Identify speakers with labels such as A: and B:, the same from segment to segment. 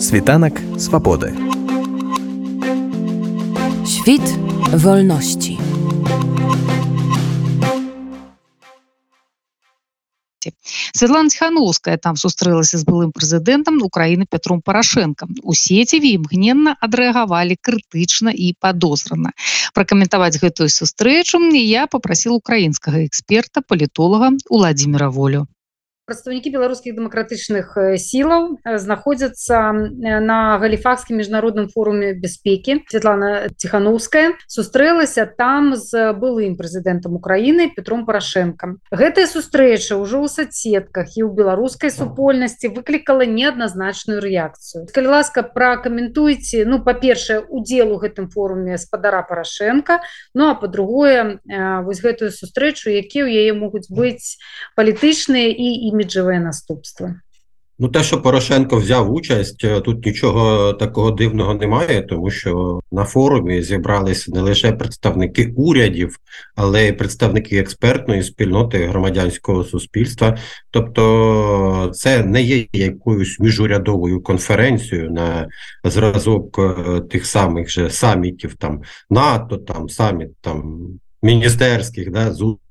A: Світанок свободи.
B: Świt wolności.
C: Святлана Ціхановская там сустрэлася з былым прэзідэнтам Украіны Пятром Парашэнкам. У сеціве імгненна адрэагавалі крытычна і падозрана. Пракаментаваць гэтую сустрэчу я попрасіла украінскага эксперта палітолага Уладзіміра волю.
D: Прадстаўнікі беларускіх дэмакратычных э, сілаў э, знаходзяцца э, на галіфакскім міжнародным форуме бяспекі. Светлана ціхановская сустрэлася там з былым прэзідэнтам Украіны Петром парашэнкам гэтая сустрэча ўжо ў садсетках і ў беларускай супольнасці выклікала неадназначную рэакцыю. Калі ласка пракаментуйце ну па-першае удзел у гэтым форуме спадара парашэнка ну а по-другое вось гэтую сустрэчу якія ў яе могуць быць палітычныя і імі іміджеве наступства.
E: Ну, те, що Порошенко взяв участь, е, тут нічого такого дивного немає, тому що на форумі зібралися не лише представники урядів, але й представники експертної спільноти громадянського суспільства. Тобто, це не є якоюсь міжурядовою конференцією на зразок е, тих самих же самітів там НАТО, там саміт там міністерських да, зустрічей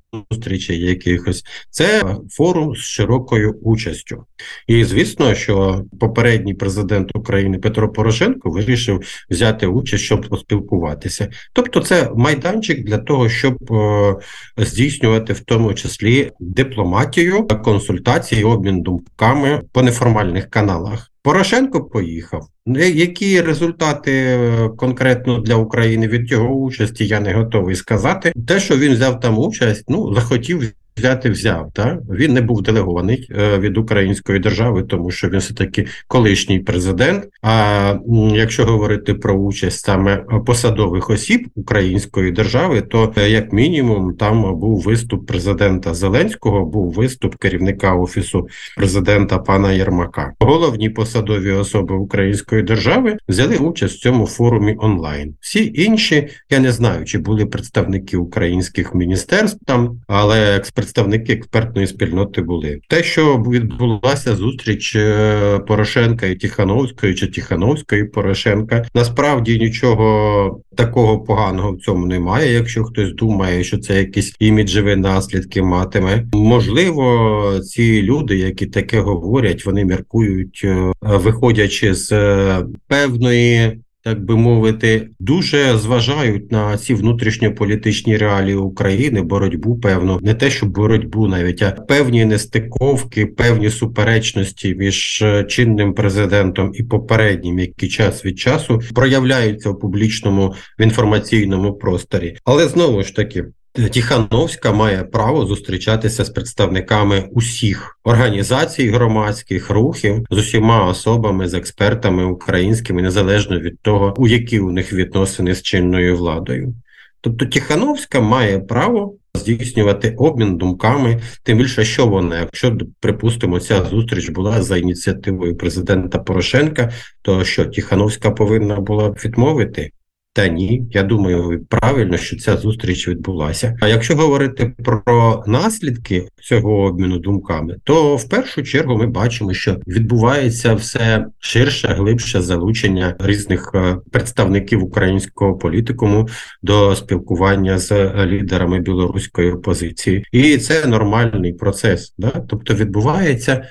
E: якихось, це форум з широкою участю. І звісно, що попередній президент України Петро Порошенко вирішив взяти участь, щоб поспілкуватися. Тобто, це майданчик для того, щоб е, здійснювати в тому числі дипломатію, консультації, обмін думками по неформальних каналах. Порошенко поїхав. Які результати е, конкретно для України від його участі, я не готовий сказати. Те, що він взяв там участь, ну захотів взяти взяв. Та він не був делегований е, від української держави, тому що він все таки колишній президент. А якщо говорити про участь саме посадових осіб української держави, то е, як мінімум там був виступ президента Зеленського, був виступ керівника офісу президента пана Єрмака. Головні посадові особи української держави взяли участь в цьому форумі онлайн. Всі інші я не знаю, чи були представники українських міністерств там, але експерт представники експертної спільноти були. Те, що відбулася зустріч е, Порошенка і Тихановської чи Тихановської Порошенка, насправді нічого такого поганого в цьому немає. Якщо хтось думає, що це якісь іміджеві наслідки матиме, можливо, ці люди, які таке говорять, вони міркують, е, виходячи з е, певної так би мовити, дуже зважають на ці внутрішньополітичні реалії України, боротьбу, певно, не те, що боротьбу, навіть а певні нестиковки, певні суперечності між е, чинним президентом і попереднім, які час від часу проявляються в публічному в інформаційному просторі, але знову ж таки. Тихановська має право зустрічатися з представниками усіх організацій громадських рухів з усіма особами, з експертами українськими, незалежно від того, у які у них відносини з чинною владою. Тобто Тихановська має право здійснювати обмін думками, тим більше, що вона, якщо припустимо, ця зустріч була за ініціативою президента Порошенка, то що Тихановська повинна була відмовити. Та ні, я думаю, правильно, що ця зустріч відбулася. А якщо говорити про наслідки цього обміну думками, то в першу чергу ми бачимо, що відбувається все ширше, глибше залучення різних е, представників українського політикуму до спілкування з лідерами білоруської опозиції, і це нормальний процес. Да? Тобто відбувається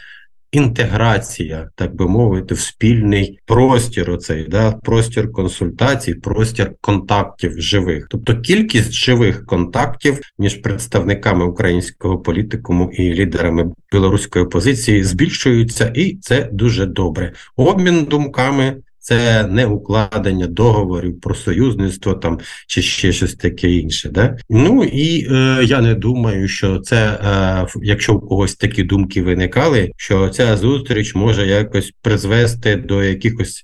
E: інтеграція, так би мовити, в спільний простір. Оцей да простір консультацій, простір контактів живих, тобто кількість живих контактів між представниками українського політикуму і лідерами білоруської опозиції збільшується, і це дуже добре. Обмін думками це не укладення договорів про союзництво там чи ще щось таке інше. Да? Ну і е, я не думаю, що це, е, якщо у когось такі думки виникали, що ця зустріч може якось призвести до якихось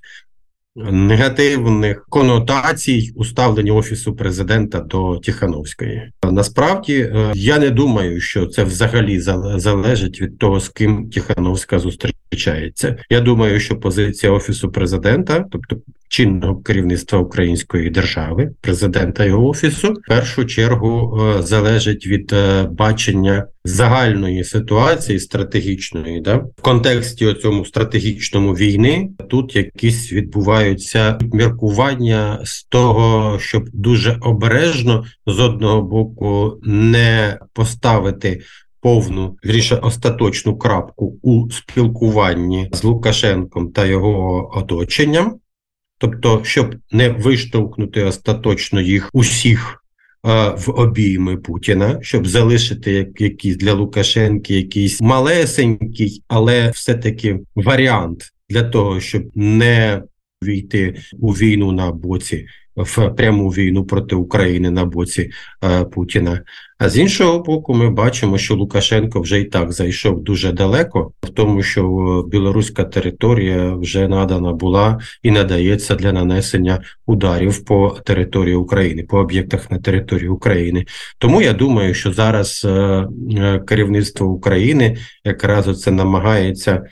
E: негативних конотацій у ставленні офісу президента до Тихановської. Насправді е, я не думаю, що це взагалі залежить від того, з ким Тихановська зустрічається. Я думаю, що позиція офісу президента, тобто чинного керівництва української держави, президента його офісу, в першу чергу е, залежить від е, бачення загальної ситуації стратегічної, да? В контексті цьому стратегічному війни тут якісь відбуваються міркування з того, щоб дуже обережно з одного боку не поставити повну вірніше остаточну крапку у спілкуванні з Лукашенком та його оточенням, тобто, щоб не виштовхнути остаточно їх усіх в обійми Путіна, щоб залишити як якийсь для Лукашенки якийсь малесенький, але все-таки варіант для того, щоб не війти у війну на боці в пряму війну проти України на боці е, Путіна. А з іншого боку, ми бачимо, що Лукашенко вже і так зайшов дуже далеко, в тому, що білоруська територія вже надана була і надається для нанесення ударів по території України, по об'єктах на території України. Тому я думаю, що зараз е, е, керівництво України якраз оце намагається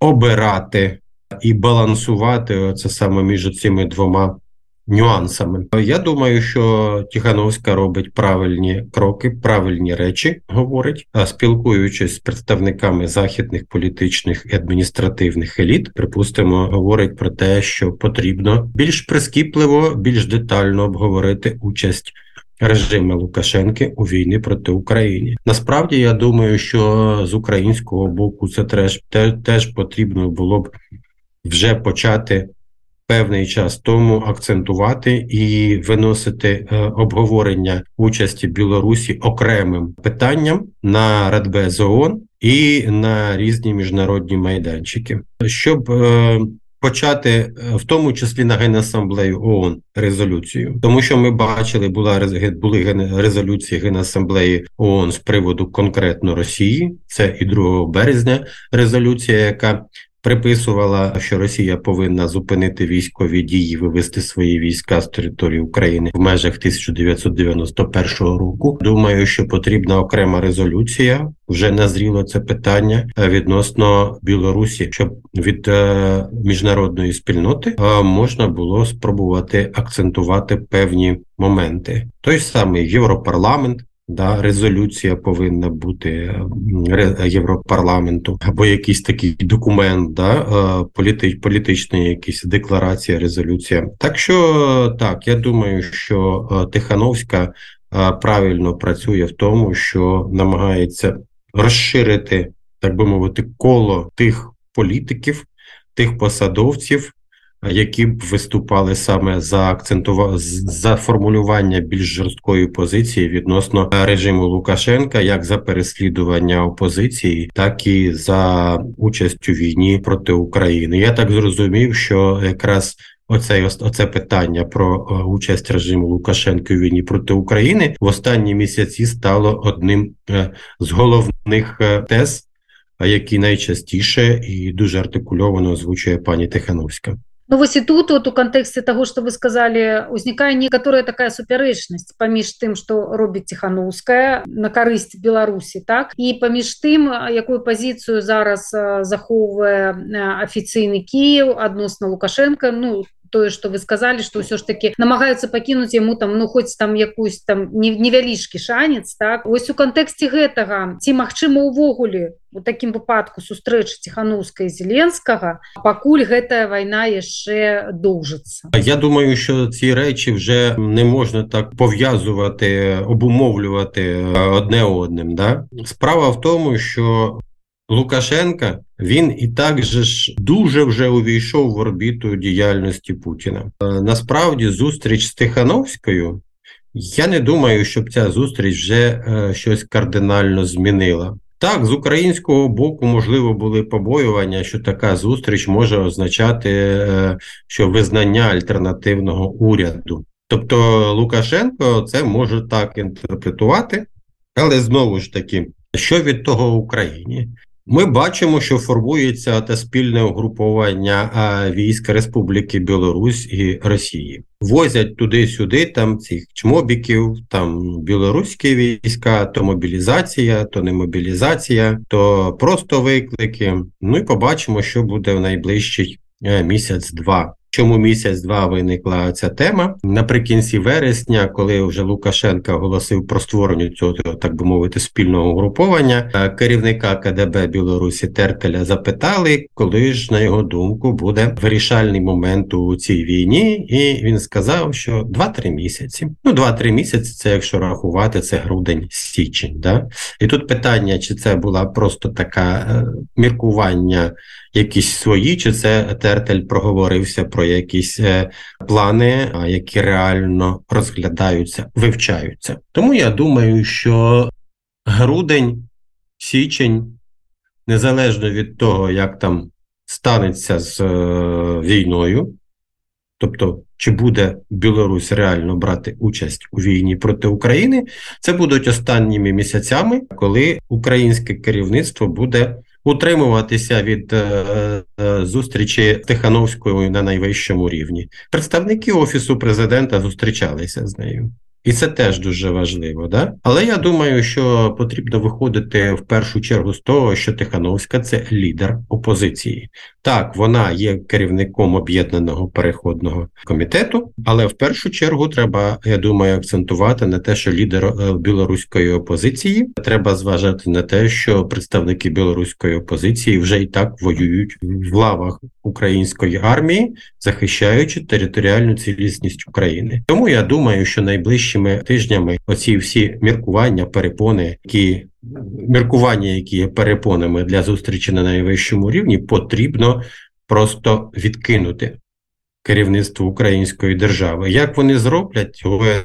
E: обирати і балансувати це саме між цими двома нюансами. Я думаю, що Тихановська робить правильні кроки, правильні речі говорить, а спілкуючись з представниками західних політичних і адміністративних еліт, припустимо, говорить про те, що потрібно більш прискіпливо, більш детально обговорити участь. Режиму Лукашенки у війні проти України насправді я думаю, що з українського боку це теж, теж потрібно було б вже почати певний час тому акцентувати і виносити е, обговорення участі Білорусі окремим питанням на Радбез ООН і на різні міжнародні майданчики, щоб е, Почати е, в тому числі на генасамблею ООН резолюцію, тому що ми бачили, була були резолюції генасамблеї ООН з приводу конкретно Росії. Це і 2 березня резолюція, яка приписувала, що Росія повинна зупинити військові дії, вивести свої війська з території України в межах 1991 року. Думаю, що потрібна окрема резолюція. Вже назріло це питання відносно Білорусі, щоб від е, міжнародної спільноти е, можна було спробувати акцентувати певні моменти. Той самий Європарламент Да, резолюція повинна бути Європарламенту або якийсь такий документ, да, е, політи, політичний, якийсь декларація, резолюція. Так що так, я думаю, що е, Тихановська е, правильно працює в тому, що намагається розширити, так би мовити, коло тих політиків, тих посадовців, які б виступали саме за акцентува... за формулювання більш жорсткої позиції відносно режиму Лукашенка, як за переслідування опозиції, так і за участь у війні проти України. Я так зрозумів, що якраз Оце оце питання про е, участь режиму Лукашенка у війні проти України в останні місяці стало одним е, з головних е, тез, які найчастіше і дуже артикульовано озвучує пані Тихановська.
D: Ну вось і тут вот у кантэксце таго што вы сказалі узнікае некаторая такая супярэчнасць паміж тым што робіць ціханаўская на карысць беларусі так і паміж тым якую пазіцыю зараз захоўвае афіцыйны Кіев адносна лукашенко ну тое что вы сказали что ўсё ж таки намагаюцца пакінуць яму там ну хоць там якусь там невялічкі шанец так ось у кантэксце гэтага ці магчыма увогуле у такім выпадку сустрэчы ціханаўскай зеленскага пакуль гэтая вайна яшчэ доўжыцца
E: Я думаю що ці рэчы вже не можна так пов'язувати обумовлювати одне одним да справа в тому що Лукашенка він і так же ж дуже вже увійшов в орбіту діяльності Путіна. Е, насправді, зустріч з Тихановською. Я не думаю, щоб ця зустріч вже е, щось кардинально змінила. Так, з українського боку, можливо, були побоювання, що така зустріч може означати, е, що визнання альтернативного уряду. Тобто Лукашенко це може так інтерпретувати, але знову ж таки, що від того Україні? Ми бачимо, що формується те спільне угруповання військ Республіки Білорусь і Росії. Возять туди-сюди там цих чмобіків, там білоруські війська, то мобілізація, то не мобілізація, то просто виклики. Ну і побачимо, що буде в найближчий е, місяць-два. Чому місяць-два виникла ця тема. Наприкінці вересня, коли вже Лукашенка оголосив про створення цього, так би мовити, спільного угруповання, е, керівника КДБ Білорусі Теркеля запитали, коли ж, на його думку, буде вирішальний момент у цій війні, і він сказав, що 2-3 місяці. Ну, 2-3 місяці це якщо рахувати, це грудень січень. Да? І тут питання, чи це була просто така е, міркування якісь свої, чи це Тертель проговорився про якісь е, плани, які реально розглядаються, вивчаються. Тому я думаю, що грудень, січень, незалежно від того, як там станеться з е, війною, тобто чи буде Білорусь реально брати участь у війні проти України, це будуть останніми місяцями, коли українське керівництво буде утримуватися від е, е, зустрічі Тихановською на найвищому рівні. Представники офісу президента зустрічалися з нею. І це теж дуже важливо, да? Але я думаю, що потрібно виходити в першу чергу з того, що Тихановська це лідер опозиції. Так, вона є керівником об'єднаного переходного комітету, але в першу чергу треба, я думаю, акцентувати на те, що лідер е, білоруської опозиції треба зважати на те, що представники білоруської опозиції вже і так воюють в лавах української армії, захищаючи територіальну цілісність України. Тому я думаю, що найближчими тижнями оці всі міркування, перепони, які міркування, які є перепонами для зустрічі на найвищому рівні, потрібно просто відкинути керівництво української держави. Як вони зроблять, цього я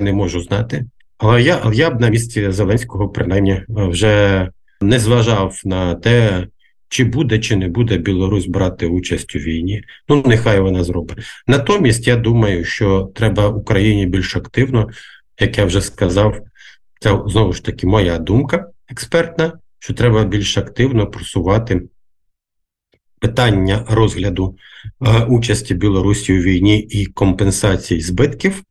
E: не можу знати. Але я я б на місці Зеленського принаймні вже не зважав на те, чи буде, чи не буде Білорусь брати участь у війні. Ну, нехай вона зробить. Натомість, я думаю, що треба Україні більш активно, як я вже сказав, це знову ж таки моя думка експертна, що треба більш активно просувати питання розгляду е, участі Білорусі у війні і компенсації збитків,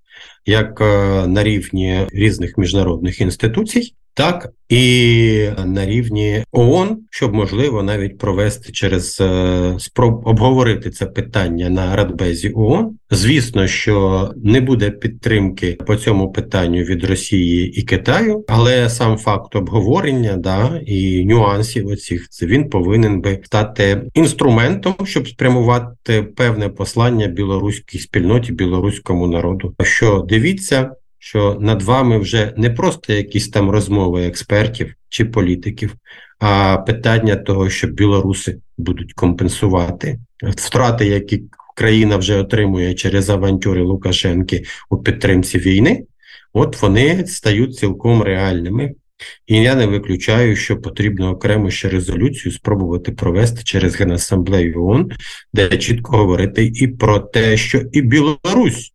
E: як е, на рівні різних міжнародних інституцій, так і на рівні ООН, щоб можливо навіть провести через е, спроб обговорити це питання на Радбезі ООН. Звісно, що не буде підтримки по цьому питанню від Росії і Китаю, але сам факт обговорення да і нюансів оцих він повинен би стати інструментом, щоб спрямувати певне послання білоруській спільноті, білоруському народу. Що дивіться що над вами вже не просто якісь там розмови експертів чи політиків, а питання того, що білоруси будуть компенсувати втрати, які країна вже отримує через авантюри Лукашенки у підтримці війни, от вони стають цілком реальними. І я не виключаю, що потрібно окремо ще резолюцію спробувати провести через Генасамблею ООН, де чітко говорити і про те, що і Білорусь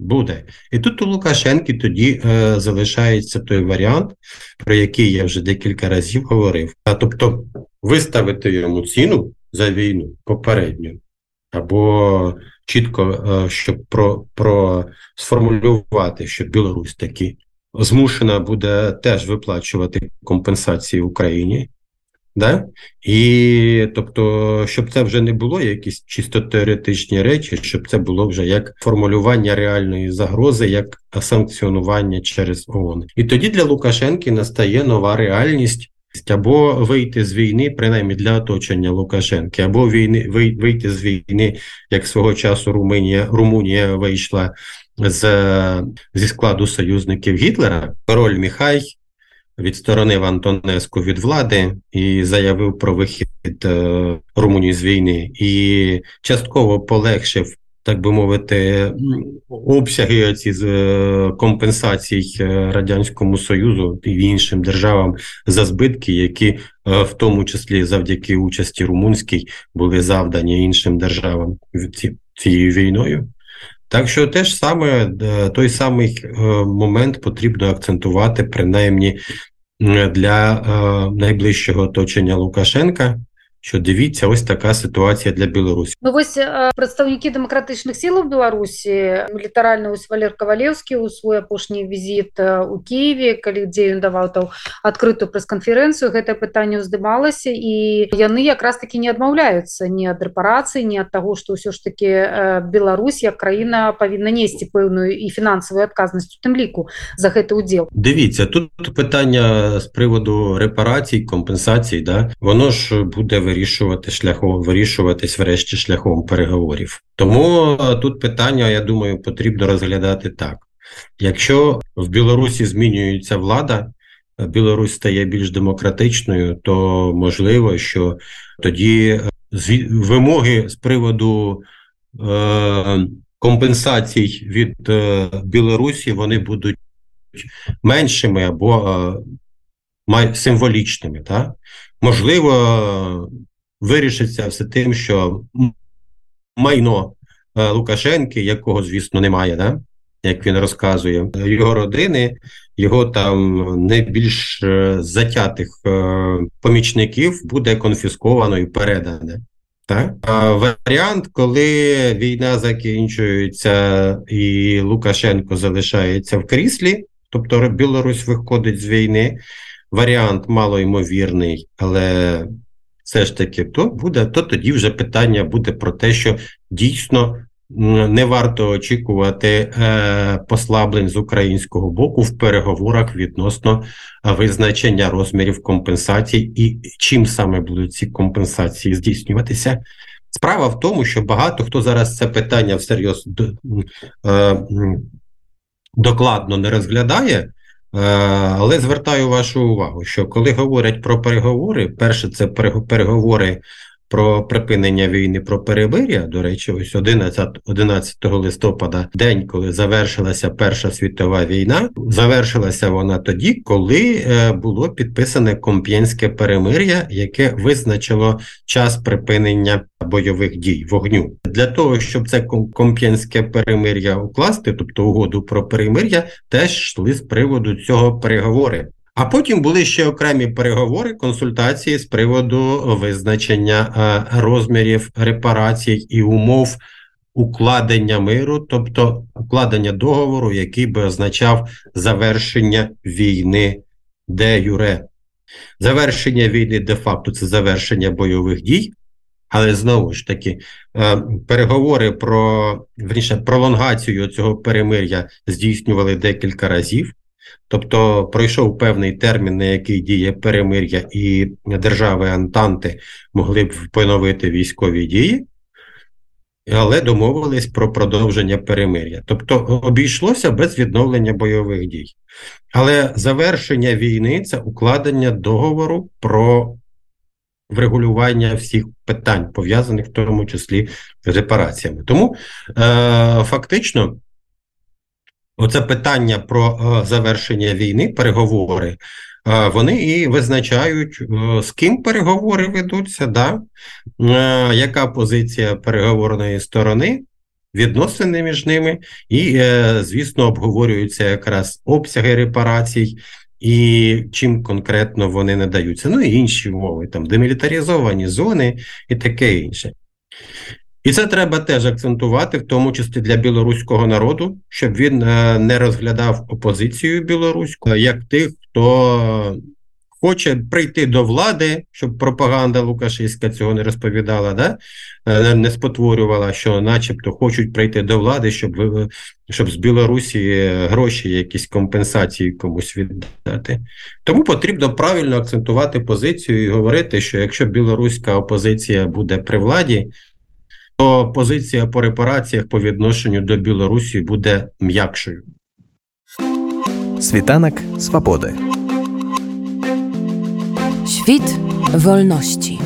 E: Буде. І тут у Лукашенки тоді е, залишається той варіант, про який я вже декілька разів говорив. А тобто виставити йому ціну за війну попередню, або чітко е, щоб про, про сформулювати, що Білорусь таки змушена буде теж виплачувати компенсації Україні. Да? І тобто, щоб це вже не було якісь чисто теоретичні речі, щоб це було вже як формулювання реальної загрози, як санкціонування через ООН. І тоді для Лукашенки настає нова реальність. Або вийти з війни, принаймні для оточення Лукашенки, або війни вийти з війни, як свого часу Румунія Румунія вийшла з зі складу союзників Гітлера. Король Міхай відсторонив Антонеску від влади і заявив про вихід е, Румунії з війни, і частково полегшив. Так би мовити, обсяги ці е, компенсацій е, радянському союзу і іншим державам за збитки, які в тому числі завдяки участі румунській були завдані іншим державам цією війною. Так що теж саме той самий момент потрібно акцентувати принаймні для е, найближчого оточення Лукашенка, що дивіться, ось така ситуація для Білорусі.
D: Ну вось э, прадстаўнікі дэмакратычных сілаў Беларусі літаральна ось Валер Кавалеўскі у свой апошні візіт э, у Киеве калі дзе ён даваў там адкрытую прэс-канферэнцыю гэтае пытанне ўздымалася і яны якраз таки не адмаўляюцца ні ад рэпарацыі ні ад таго што ўсё ж таки Беларусь як краіна павінна несці пэўную і фінансавую адказнасць у тым ліку за гэты удзел
E: Дивіться, тут питання з приводу репарацій, компенсацій, да, воно ж буде вирішувати шляхом, вирішуватись врешті шляхом переговорів. Тому е, тут питання, я думаю, потрібно розглядати так. Якщо в Білорусі змінюється влада, е, Білорусь стає більш демократичною, то можливо, що тоді е, вимоги з приводу е, компенсацій від Білорусі вони будуть меншими або символічними. Так? Можливо, вирішиться все тим, що майно е, Лукашенки, якого, звісно, немає, да? як він розказує, його родини, його там найбільш е, затятих е, помічників буде конфісковано і передане. Так? А варіант, коли війна закінчується і Лукашенко залишається в кріслі, тобто Білорусь виходить з війни, варіант малоймовірний, але все ж таки то буде, то тоді вже питання буде про те, що дійсно не варто очікувати е, послаблень з українського боку в переговорах відносно е, визначення розмірів компенсацій і чим саме будуть ці компенсації здійснюватися. Справа в тому, що багато хто зараз це питання всерйоз е, докладно не розглядає, але звертаю вашу увагу, що коли говорять про переговори, перше це переговори про припинення війни, про перемир'я. До речі, ось 11, 11 листопада, день, коли завершилася Перша світова війна, завершилася вона тоді, коли е, було підписане Комп'єнське перемир'я, яке визначило час припинення бойових дій вогню. Для того щоб це ком- Комп'єнське перемир'я укласти, тобто угоду про перемир'я, теж йшли з приводу цього переговори. А потім були ще окремі переговори, консультації з приводу визначення е, розмірів репарацій і умов укладення миру, тобто укладення договору, який би означав завершення війни де юре. Завершення війни де-факто це завершення бойових дій, але знову ж таки, е, переговори про верніше, пролонгацію цього перемир'я здійснювали декілька разів. Тобто пройшов певний термін, на який діє перемир'я, і держави Антанти могли б поновити військові дії, але домовились про продовження перемир'я. Тобто обійшлося без відновлення бойових дій. Але завершення війни це укладення договору про врегулювання всіх питань, пов'язаних в тому числі з репараціями. Тому е, фактично. Оце питання про е, завершення війни, переговори, е, вони і визначають, е, з ким переговори ведуться, да? яка позиція переговорної сторони, відносини між ними, і, звісно, обговорюються якраз обсяги репарацій і чим конкретно вони надаються. Ну і інші умови, там демілітаризовані зони і таке інше. І це треба теж акцентувати, в тому числі для білоруського народу, щоб він е, не розглядав опозицію білоруську як тих, хто хоче прийти до влади, щоб пропаганда Лукашиська цього не розповідала, да? е, не спотворювала, що, начебто, хочуть прийти до влади, щоб ви- щоб з Білорусі гроші, якісь компенсації комусь віддати. Тому потрібно правильно акцентувати позицію і говорити, що якщо білоруська опозиція буде при владі, то позиція по репараціях по відношенню до Білорусі буде м'якшою.
A: Світанок свободи.
B: Świt wolności.